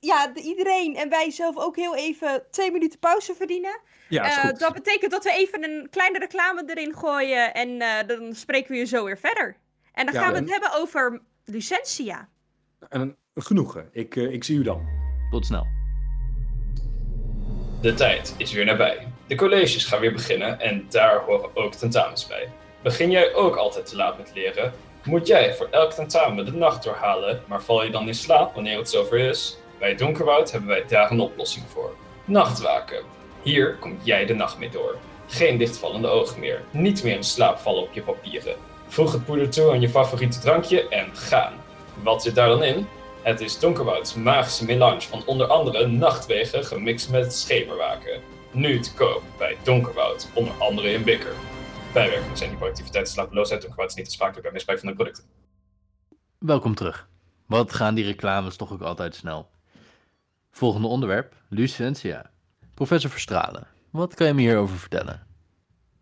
ja, iedereen en wij zelf ook heel even twee minuten pauze verdienen. ja, is Eh, dat betekent dat we even een kleine reclame erin gooien en eh, dan spreken we je zo weer verder. En dan Ja, gaan we en- het hebben over Lucentia. En genoegen. Ik, eh, ik zie u dan. Tot snel. De tijd is weer nabij. De colleges gaan weer beginnen en daar horen ook tentamens bij. Begin jij ook altijd te laat met leren? Moet jij voor elk tentamen de nacht doorhalen, maar val je dan in slaap wanneer het zover is? Bij Donkerwoud hebben wij daar een oplossing voor. Nachtwaken. Hier komt jij de nacht mee door. Geen dichtvallende ogen meer. Niet meer in slaap vallen op je papieren. Voeg het poeder toe aan je favoriete drankje en gaan. Wat zit daar dan in? Het is Donkerwouds magische melange van onder andere nachtwegen gemixt met schemerwaken. Nu te koop bij Donkerwoud, onder andere in Bikker. Bijwerkingen zijn die productiviteit, slapeloosheid, Donkerwoud is niet aansprakelijk bij misbruik van de producten. Welkom terug. Wat gaan die reclames toch ook altijd snel? Volgende onderwerp: Lucentia. Professor Verstralen, wat kan je me hierover vertellen?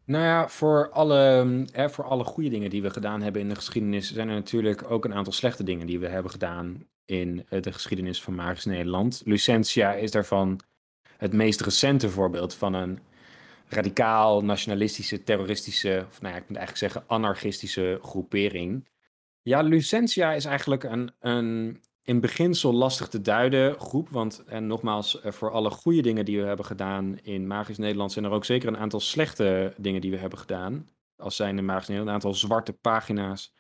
Nou ja, voor alle, hè, voor alle goede dingen die we gedaan hebben in de geschiedenis, zijn er natuurlijk ook een aantal slechte dingen die we hebben gedaan in eh, de geschiedenis van Magisch Nederland. Lucentia is daarvan het meest recente voorbeeld van een radicaal, nationalistische, terroristische, of nou ja, ik moet eigenlijk zeggen anarchistische groepering. Ja, Lucentia is eigenlijk een, een in beginsel lastig te duiden groep. Want en nogmaals, eh, voor alle goede dingen die we hebben gedaan in Magisch Nederland, zijn er ook zeker een aantal slechte dingen die we hebben gedaan. Als zijn in Magisch Nederland, een aantal zwarte pagina's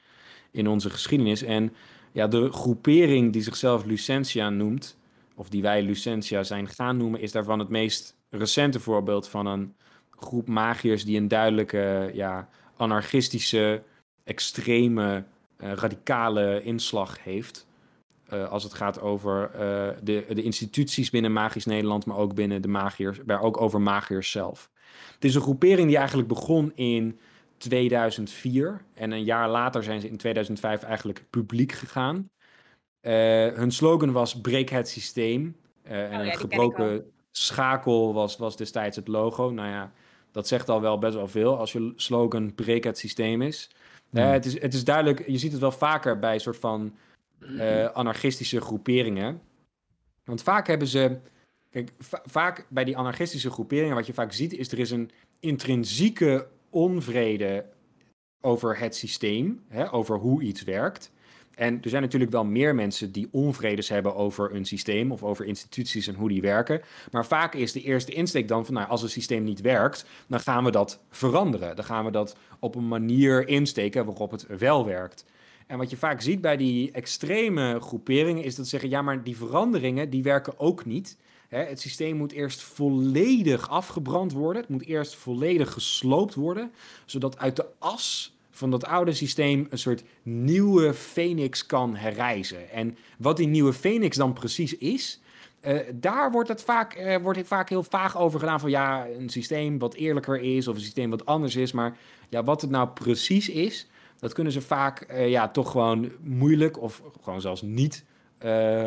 in onze geschiedenis. En ja, de groepering die zichzelf Lucentia noemt, of die wij Lucentia zijn gaan noemen, is daarvan het meest recente voorbeeld van een groep magiërs die een duidelijke ja, anarchistische, extreme, uh, radicale inslag heeft. Uh, als het gaat over uh, de, de instituties binnen Magisch Nederland, maar ook binnen de magiërs, maar ook over magiërs zelf. Het is een groepering die eigenlijk begon in 2004 en een jaar later zijn ze in 2005 eigenlijk publiek gegaan. Hun slogan was breek het systeem. Oh, en ja, een gebroken schakel was, was destijds het logo. Nou ja, dat zegt al wel best wel veel als je slogan breek het systeem is. Uh, het is. Het is duidelijk, je ziet het wel vaker bij soort van anarchistische groeperingen. Want vaak hebben ze... Kijk, vaak bij die anarchistische groeperingen, wat je vaak ziet, is er is een intrinsieke onvrede over het systeem, hè, over hoe iets werkt. En er zijn natuurlijk wel meer mensen die onvredes hebben over een systeem of over instituties en hoe die werken. Maar vaak is de eerste insteek dan van, nou, als een systeem niet werkt, dan gaan we dat veranderen. Dan gaan we dat op een manier insteken waarop het wel werkt. En wat je vaak ziet bij die extreme groeperingen is dat ze zeggen, ja, maar die veranderingen die werken ook niet. Het systeem moet eerst volledig afgebrand worden. Het moet eerst volledig gesloopt worden, zodat uit de as van dat oude systeem een soort nieuwe Phoenix kan herrijzen. En wat die nieuwe Phoenix dan precies is, uh, daar wordt het vaak, uh, wordt vaak heel vaag over gedaan van ja, een systeem wat eerlijker is of een systeem wat anders is. Maar ja, wat het nou precies is, dat kunnen ze vaak uh, ja, toch gewoon moeilijk of gewoon zelfs niet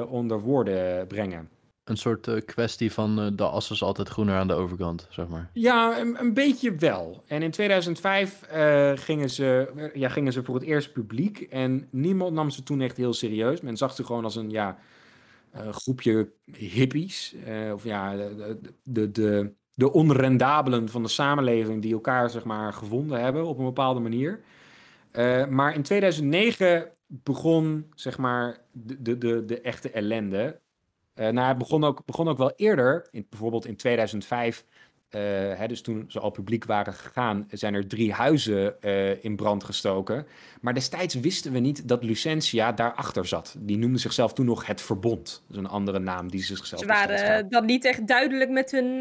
onder woorden brengen een soort uh, kwestie van uh, de as is altijd groener aan de overkant, zeg maar. Ja, een, een beetje wel. En in 2005 uh, eh, gingen, ze, ja, gingen ze voor het eerst publiek en niemand nam ze toen echt heel serieus. Men zag ze gewoon als een ja, groepje hippies. of ja, de, de, de, de onrendabelen van de samenleving die elkaar zeg maar gevonden hebben op een bepaalde manier. maar in 2009 begon zeg maar de, de, de echte ellende. Uh, nou, het begon ook, begon ook wel eerder, in, bijvoorbeeld in 2005. Uh, eh, hè, dus toen ze al publiek waren gegaan, zijn er drie huizen uh, in brand gestoken. Maar destijds wisten we niet dat Lucentia daarachter zat. Die noemde zichzelf toen nog het Verbond. Dat is een andere naam die ze zichzelf Ze waren dan niet echt duidelijk met hun,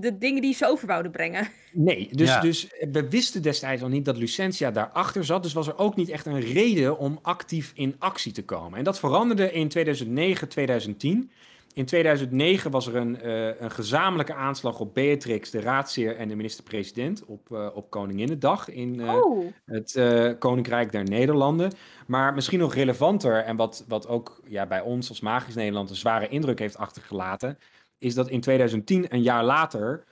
de dingen die ze over wouden brengen. Nee, dus, ja. dus we wisten destijds al niet dat Lucentia daarachter zat. Dus was er ook niet echt een reden om actief in actie te komen. En dat veranderde in 2009, 2010. In 2009 was er een, uh, een gezamenlijke aanslag op Beatrix, de raadsheer en de minister-president op, uh, op Koninginnedag in uh, oh. het Koninkrijk der Nederlanden. Maar misschien nog relevanter en wat, wat ook ja, bij ons als Magisch Nederland een zware indruk heeft achtergelaten, is dat in 2010, een jaar later,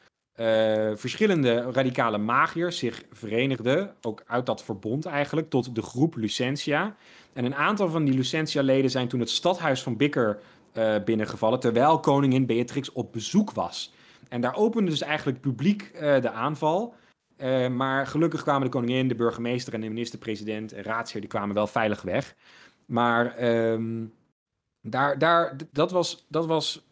verschillende radicale magiërs zich verenigden, ook uit dat verbond eigenlijk, tot de groep Lucentia. En een aantal van die Lucentia-leden zijn toen het stadhuis van Bikker uh, binnengevallen terwijl koningin Beatrix op bezoek was. En daar opende dus eigenlijk publiek uh, de aanval. Uh, maar gelukkig kwamen de koningin, de burgemeester en de minister-president en raadsheer, die kwamen wel veilig weg. Maar um, daar, daar, dat, was, dat was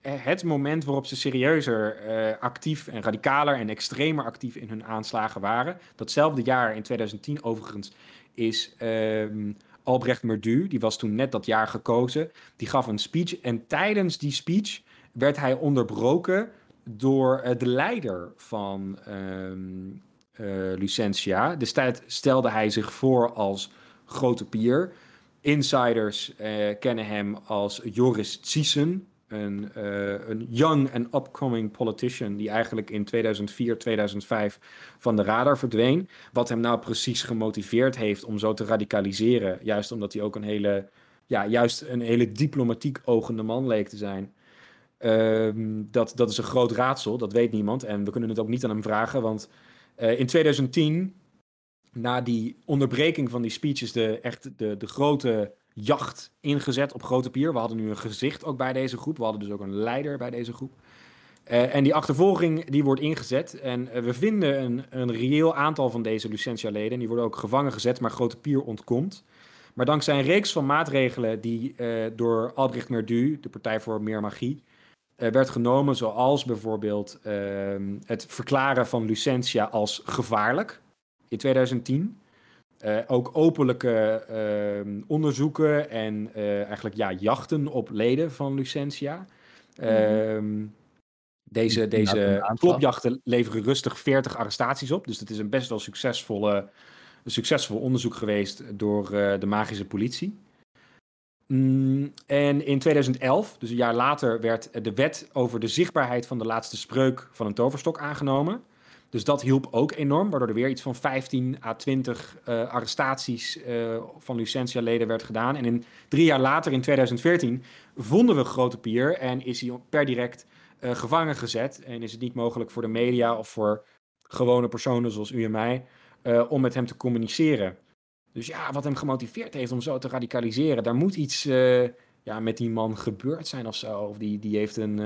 het moment waarop ze serieuzer actief en radicaler en extremer actief in hun aanslagen waren. Datzelfde jaar, in 2010 overigens, is um, Albrecht Merdu, die was toen net dat jaar gekozen, die gaf een speech. En tijdens die speech werd hij onderbroken door uh, de leider van um, uh, Lucentia. Destijds stelde hij zich voor als grote pier. Insiders uh, kennen hem als Joris Thyssen, een, uh, een young and upcoming politician die eigenlijk in 2004, 2005 van de radar verdween. Wat hem nou precies gemotiveerd heeft om zo te radicaliseren, juist omdat hij ook een hele, ja, juist een hele diplomatiek ogende man leek te zijn. Uh, dat, dat is een groot raadsel, dat weet niemand. En we kunnen het ook niet aan hem vragen, want uh, in 2010, na die onderbreking van die speeches, de, echt de, de grote jacht ingezet op Grote Pier. We hadden nu een gezicht ook bij deze groep. We hadden dus ook een leider bij deze groep. Eh, en die achtervolging die wordt ingezet. En eh, we vinden een, een reëel aantal van deze Lucentia-leden. Die worden ook gevangen gezet, maar Grote Pier ontkomt. Maar dankzij een reeks van maatregelen die eh, door Albrecht Merdu, de Partij voor Meer Magie, werd genomen. Zoals bijvoorbeeld ehm, het verklaren van Lucentia als gevaarlijk in 2010. Eh, ook openlijke ehm, onderzoeken en eh, eigenlijk ja, jachten op leden van Lucentia. Ehm, deze een deze aanslag. klopjachten leveren rustig 40 arrestaties op. Dus dat is een best wel succesvolle, succesvol onderzoek geweest door eh, de magische politie. Mm, en in 2011, dus een jaar later, werd de wet over de zichtbaarheid van de laatste spreuk van een toverstok aangenomen. Dus dat hielp ook enorm, waardoor er weer iets van 15 à 20 eh, arrestaties eh, van Lucentia-leden werd gedaan. En in, drie jaar later, in 2014, vonden we Grote Pier en is hij per direct eh, gevangen gezet. En is het niet mogelijk voor de media of voor gewone personen zoals u en mij om met hem te communiceren. Dus ja, wat hem gemotiveerd heeft om zo te radicaliseren, daar moet iets ja, met die man gebeurd zijn of zo. Of die, die heeft een.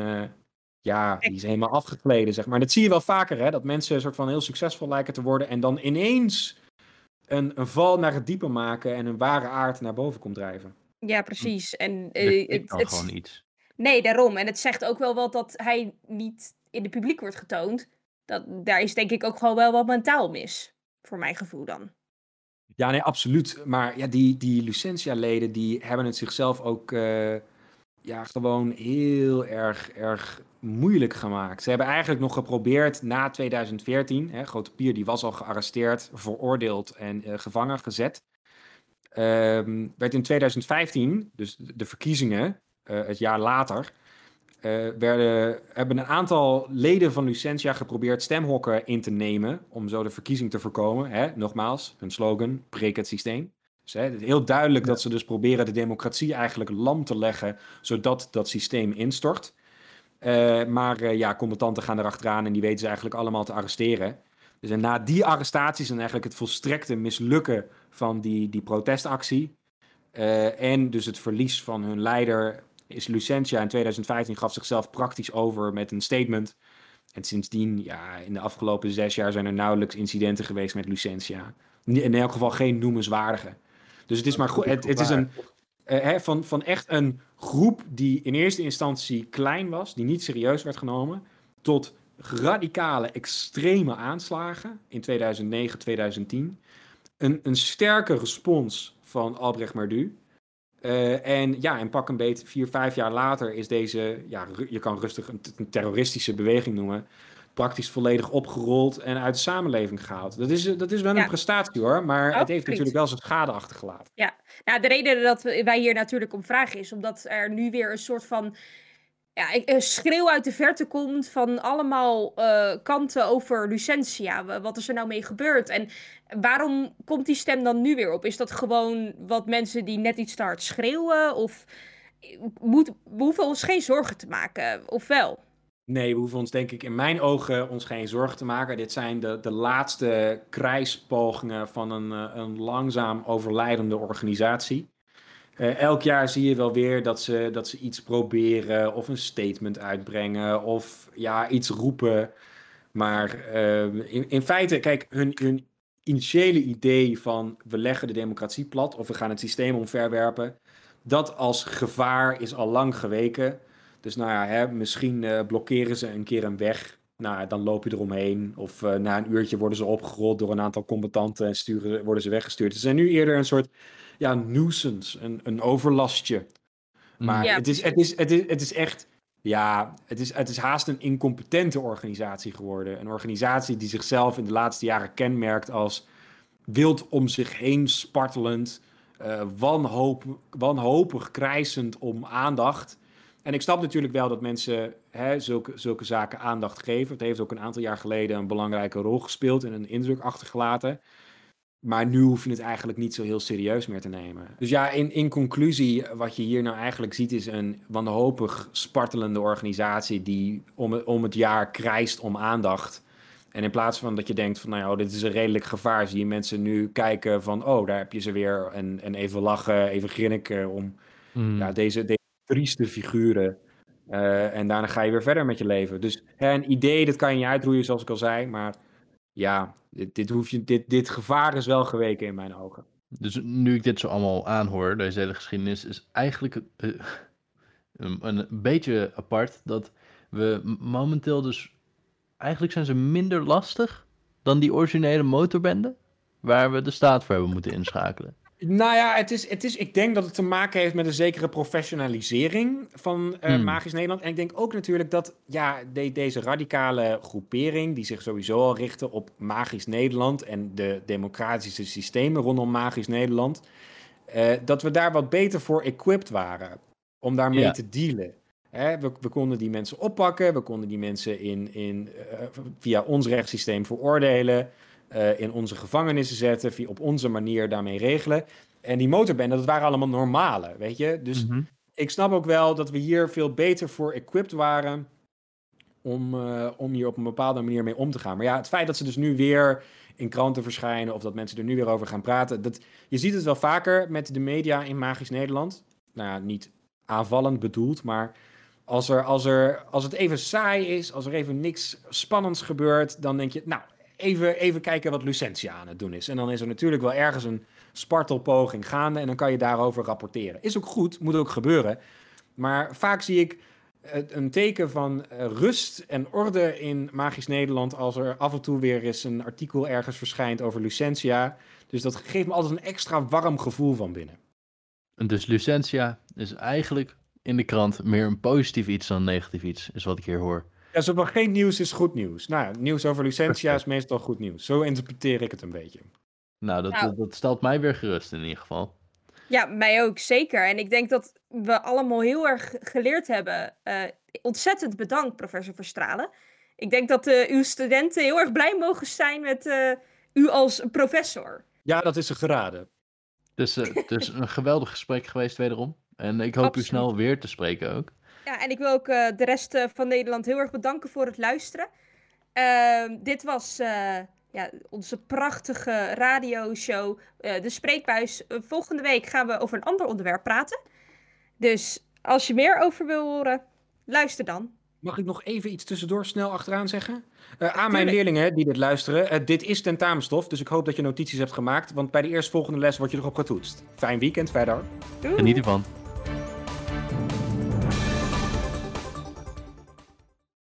Ja, die is helemaal afgekleden, zeg maar. En dat zie je wel vaker, hè? Dat mensen een soort van heel succesvol lijken te worden. En dan ineens een, een val naar het diepe maken en een ware aard naar boven komt drijven. Ja, precies. En eh, is het, het- gewoon iets. Nee, daarom. En het zegt ook wel wat dat hij niet in de publiek wordt getoond. Dat, daar is denk ik ook gewoon wel wat mentaal mis. Voor mijn gevoel dan. Ja, nee, absoluut. Maar ja, die, die Lucentia-leden, die hebben het zichzelf ook eh, ja, gewoon heel erg, erg moeilijk gemaakt. Ze hebben eigenlijk nog geprobeerd na 2014, hè, Grote Pier die was al gearresteerd, veroordeeld en eh, gevangen gezet. Ehm, werd in 2015, dus de verkiezingen, eh, het jaar later, eh, werden, hebben een aantal leden van Lucentia geprobeerd stemhokken in te nemen om zo de verkiezing te voorkomen. Hè? Nogmaals, hun slogan, breek het systeem. Dus, hè, heel duidelijk dat ze dus proberen de democratie eigenlijk lam te leggen, zodat dat systeem instort. Eh, maar eh, ja, combatanten gaan erachteraan en die weten ze eigenlijk allemaal te arresteren. Dus en na die arrestaties en eigenlijk het volstrekte mislukken van die, die protestactie eh, en dus het verlies van hun leider is Lucentia in 2015 gaf zichzelf praktisch over met een statement. En sindsdien, ja, in de afgelopen zes jaar zijn er nauwelijks incidenten geweest met Lucentia. In elk geval geen noemenswaardige. Dus het is maar goed. Het, het is een, eh, hè, van, van echt een groep die in eerste instantie klein was, die niet serieus werd genomen, tot radicale, extreme aanslagen in 2009, 2010. Een, een sterke respons van Albrecht Mardu. Eh, en ja, en pak een beet, vier, vijf jaar later is deze, ja, je kan rustig een, een terroristische beweging noemen, praktisch volledig opgerold en uit de samenleving gehaald. Dat is, dat is wel een Ja. prestatie hoor, maar het heeft natuurlijk wel zijn schade achtergelaten. Nou, de reden dat wij hier natuurlijk om vragen is omdat er nu weer een soort van ja, een schreeuw uit de verte komt van allemaal eh, kanten over Lucentia. Wa- Wat is er nou mee gebeurd? En waarom komt die stem dan nu weer op? Is dat gewoon wat mensen die net iets te hard schreeuwen? Of moet, we hoeven ons geen zorgen te maken, of wel? Nee, we hoeven ons denk ik in mijn ogen ons geen zorgen te maken. Dit zijn de, de laatste krijgspogingen van een, eh, een langzaam overlijdende organisatie. Eh, elk jaar zie je wel weer dat ze, dat ze iets proberen of een statement uitbrengen of ja, iets roepen. Maar eh, in, in feite, kijk, hun, hun initiële idee van we leggen de democratie plat of we gaan het systeem omverwerpen, dat als gevaar is al lang geweken. Dus nou ja, hè, misschien eh, blokkeren ze een keer een weg. Nou, dan loop je eromheen. Of eh, na een uurtje worden ze opgerold door een aantal combatanten en sturen, worden ze weggestuurd. Ze zijn nu eerder een soort ja, nuisance, een, een overlastje. Maar Ja, het, is, het, is, het, is, het is echt, ja, het is, het is haast een incompetente organisatie geworden. Een organisatie die zichzelf in de laatste jaren kenmerkt als wild om zich heen spartelend, eh, wanhoop, wanhopig krijsend om aandacht. En ik snap natuurlijk wel dat mensen hè, zulke, zulke zaken aandacht geven. Het heeft ook een aantal jaar geleden een belangrijke rol gespeeld en een indruk achtergelaten. Maar nu hoef je het eigenlijk niet zo heel serieus meer te nemen. Dus ja, in, in conclusie, wat je hier nou eigenlijk ziet, is een wanhopig spartelende organisatie die om, het- om het jaar krijst om aandacht. En in plaats van dat je denkt van, nou ja, oh, dit is een redelijk gevaar, zie je mensen nu kijken van, oh, daar heb je ze weer. En, en even lachen, even grinniken om Mm. ja, deze, deze trieste figuren Eh, en daarna ga je weer verder met je leven. Dus hè, een idee, dat kan je niet uitroeien, zoals ik al zei. Maar ja, dit, hoef je, dit, dit gevaar is wel geweken in mijn ogen. Dus nu ik dit zo allemaal aanhoor, deze hele geschiedenis, is eigenlijk eh, een, beetje apart dat we momenteel dus... Eigenlijk zijn ze minder lastig dan die originele motorbende, waar we de staat voor hebben moeten inschakelen. Nou ja, het is, het is, ik denk dat het te maken heeft met een zekere professionalisering van eh, Hmm. Magisch Nederland. En ik denk ook natuurlijk dat ja, de- deze radicale groepering, die zich sowieso al richtte op Magisch Nederland en de democratische systemen rondom Magisch Nederland, eh, dat we daar wat beter voor equipped waren om daarmee Ja. te dealen. Hè, we, we konden die mensen oppakken, we konden die mensen in, in, eh, via ons rechtssysteem veroordelen, eh, in onze gevangenissen zetten, via, op onze manier daarmee regelen. En die motorbenden, dat waren allemaal normale, weet je. Dus Mhm. ik snap ook wel dat we hier veel beter voor equipped waren om, eh, om hier op een bepaalde manier mee om te gaan. Maar ja, het feit dat ze dus nu weer in kranten verschijnen of dat mensen er nu weer over gaan praten, dat, je ziet het wel vaker met de media in Magisch Nederland. Nou ja, niet aanvallend bedoeld, maar als, er, als, er, als het even saai is, als er even niks spannends gebeurt, dan denk je, nou, even, even kijken wat Lucentia aan het doen is. En dan is er natuurlijk wel ergens een spartelpoging gaande en dan kan je daarover rapporteren. Is ook goed, moet ook gebeuren. Maar vaak zie ik een teken van eh, rust en orde in Magisch Nederland als er af en toe weer eens een artikel ergens verschijnt over Lucentia. Dus dat geeft me altijd een extra warm gevoel van binnen. En Dus Lucentia is eigenlijk in de krant meer een positief iets dan een negatief iets, is wat ik hier hoor. Ja, zo van geen nieuws is goed nieuws. Nou, ja, nieuws over Lucentia is meestal goed nieuws. Zo interpreteer ik het een beetje. Nou, dat, Nou. dat, dat stelt mij weer gerust in ieder geval. Ja, mij ook, zeker. En ik denk dat we allemaal heel erg geleerd hebben. Eh, ontzettend bedankt, professor Verstralen. Ik denk dat eh, uw studenten heel erg blij mogen zijn met eh, u als professor. Ja, dat is een geraden. Dus eh, het is een geweldig gesprek geweest wederom. En ik hoop Absoluut. u snel weer te spreken ook. Ja, en ik wil ook eh, de rest eh, van Nederland heel erg bedanken voor het luisteren. Ehm, dit was eh, ja, onze prachtige radioshow, eh De Spreekbuis. Volgende week gaan we over een ander onderwerp praten. Dus als je meer over wil horen, luister dan. Mag ik nog even iets tussendoor snel achteraan zeggen? Eh, aan mijn leerlingen die dit luisteren. dit is tentamenstof, dus ik hoop dat je notities hebt gemaakt. Want bij de eerstvolgende les word je erop getoetst. Fijn weekend verder. Doei! Geniet ervan.